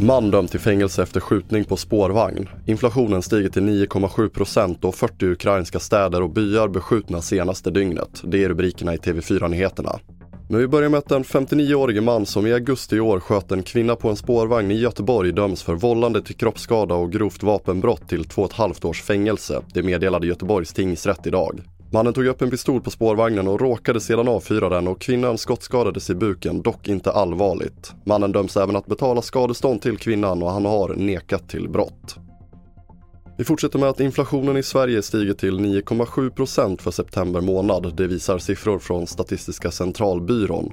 Man dömd till fängelse efter skjutning på spårvagn. Inflationen stiger till 9,7 procent och 40 ukrainska städer och byar beskjutna senaste dygnet. Det är rubrikerna i TV4-nyheterna. Men vi börjar med att en 59-årige man som i augusti i år sköt en kvinna på en spårvagn i Göteborg döms för vållande till kroppsskada och grovt vapenbrott till två och ett halvt års fängelse. Det meddelade Göteborgs tingsrätt idag. Mannen tog upp en pistol på spårvagnen och råkade sedan avfyra den och kvinnan skottskadades i buken, dock inte allvarligt. Mannen döms även att betala skadestånd till kvinnan och han har nekat till brott. Vi fortsätter med att inflationen i Sverige stiger till 9,7 % för september månad. Det visar siffror från Statistiska centralbyrån.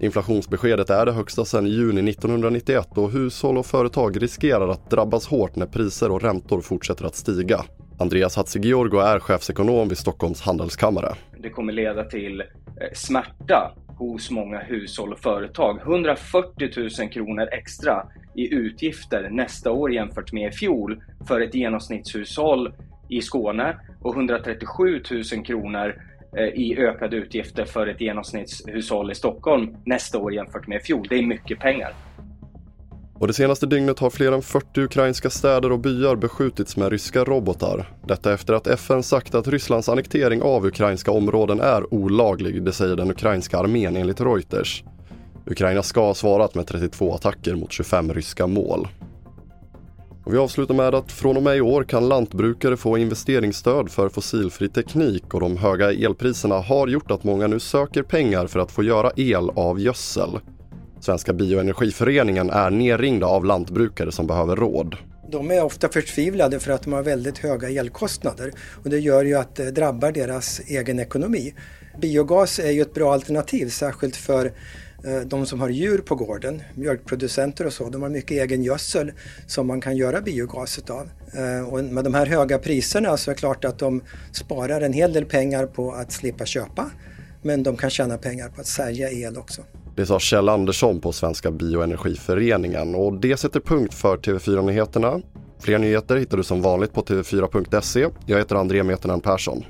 Inflationsbeskedet är det högsta sedan juni 1991 och hushåll och företag riskerar att drabbas hårt när priser och räntor fortsätter att stiga. Andreas Hatzigeorgo är chefsekonom vid Stockholms handelskammare. Det kommer leda till eh, smärta hos många hushåll och företag. 140 000 kronor extra i utgifter nästa år jämfört med i fjol för ett genomsnittshushåll i Skåne och 137 000 kronor eh, i ökade utgifter för ett genomsnittshushåll i Stockholm nästa år jämfört med i fjol. Det är mycket pengar. Och det senaste dygnet har fler än 40 ukrainska städer och byar beskjutits med ryska robotar. Detta efter att FN sagt att Rysslands annektering av ukrainska områden är olaglig, det säger den ukrainska armén enligt Reuters. Ukraina ska ha svarat med 32 attacker mot 25 ryska mål. Och vi avslutar med att från och med i år kan lantbrukare få investeringsstöd för fossilfri teknik och de höga elpriserna har gjort att många nu söker pengar för att få göra el av gödsel. Svenska bioenergiföreningen är nerringda av lantbrukare som behöver råd. De är ofta förtvivlade för att de har väldigt höga elkostnader och det gör ju att det drabbar deras egen ekonomi. Biogas är ju ett bra alternativ, särskilt för eh, de som har djur på gården, mjölkproducenter och så, de har mycket egen gödsel som man kan göra biogas av. Eh, och med de här höga priserna så är det klart att de sparar en hel del pengar på att slippa köpa, men de kan tjäna pengar på att sälja el också. Det sa Kjell Andersson på Svenska Bioenergiföreningen och det sätter punkt för TV4-nyheterna. Fler nyheter hittar du som vanligt på tv4.se. Jag heter André Metenen Persson.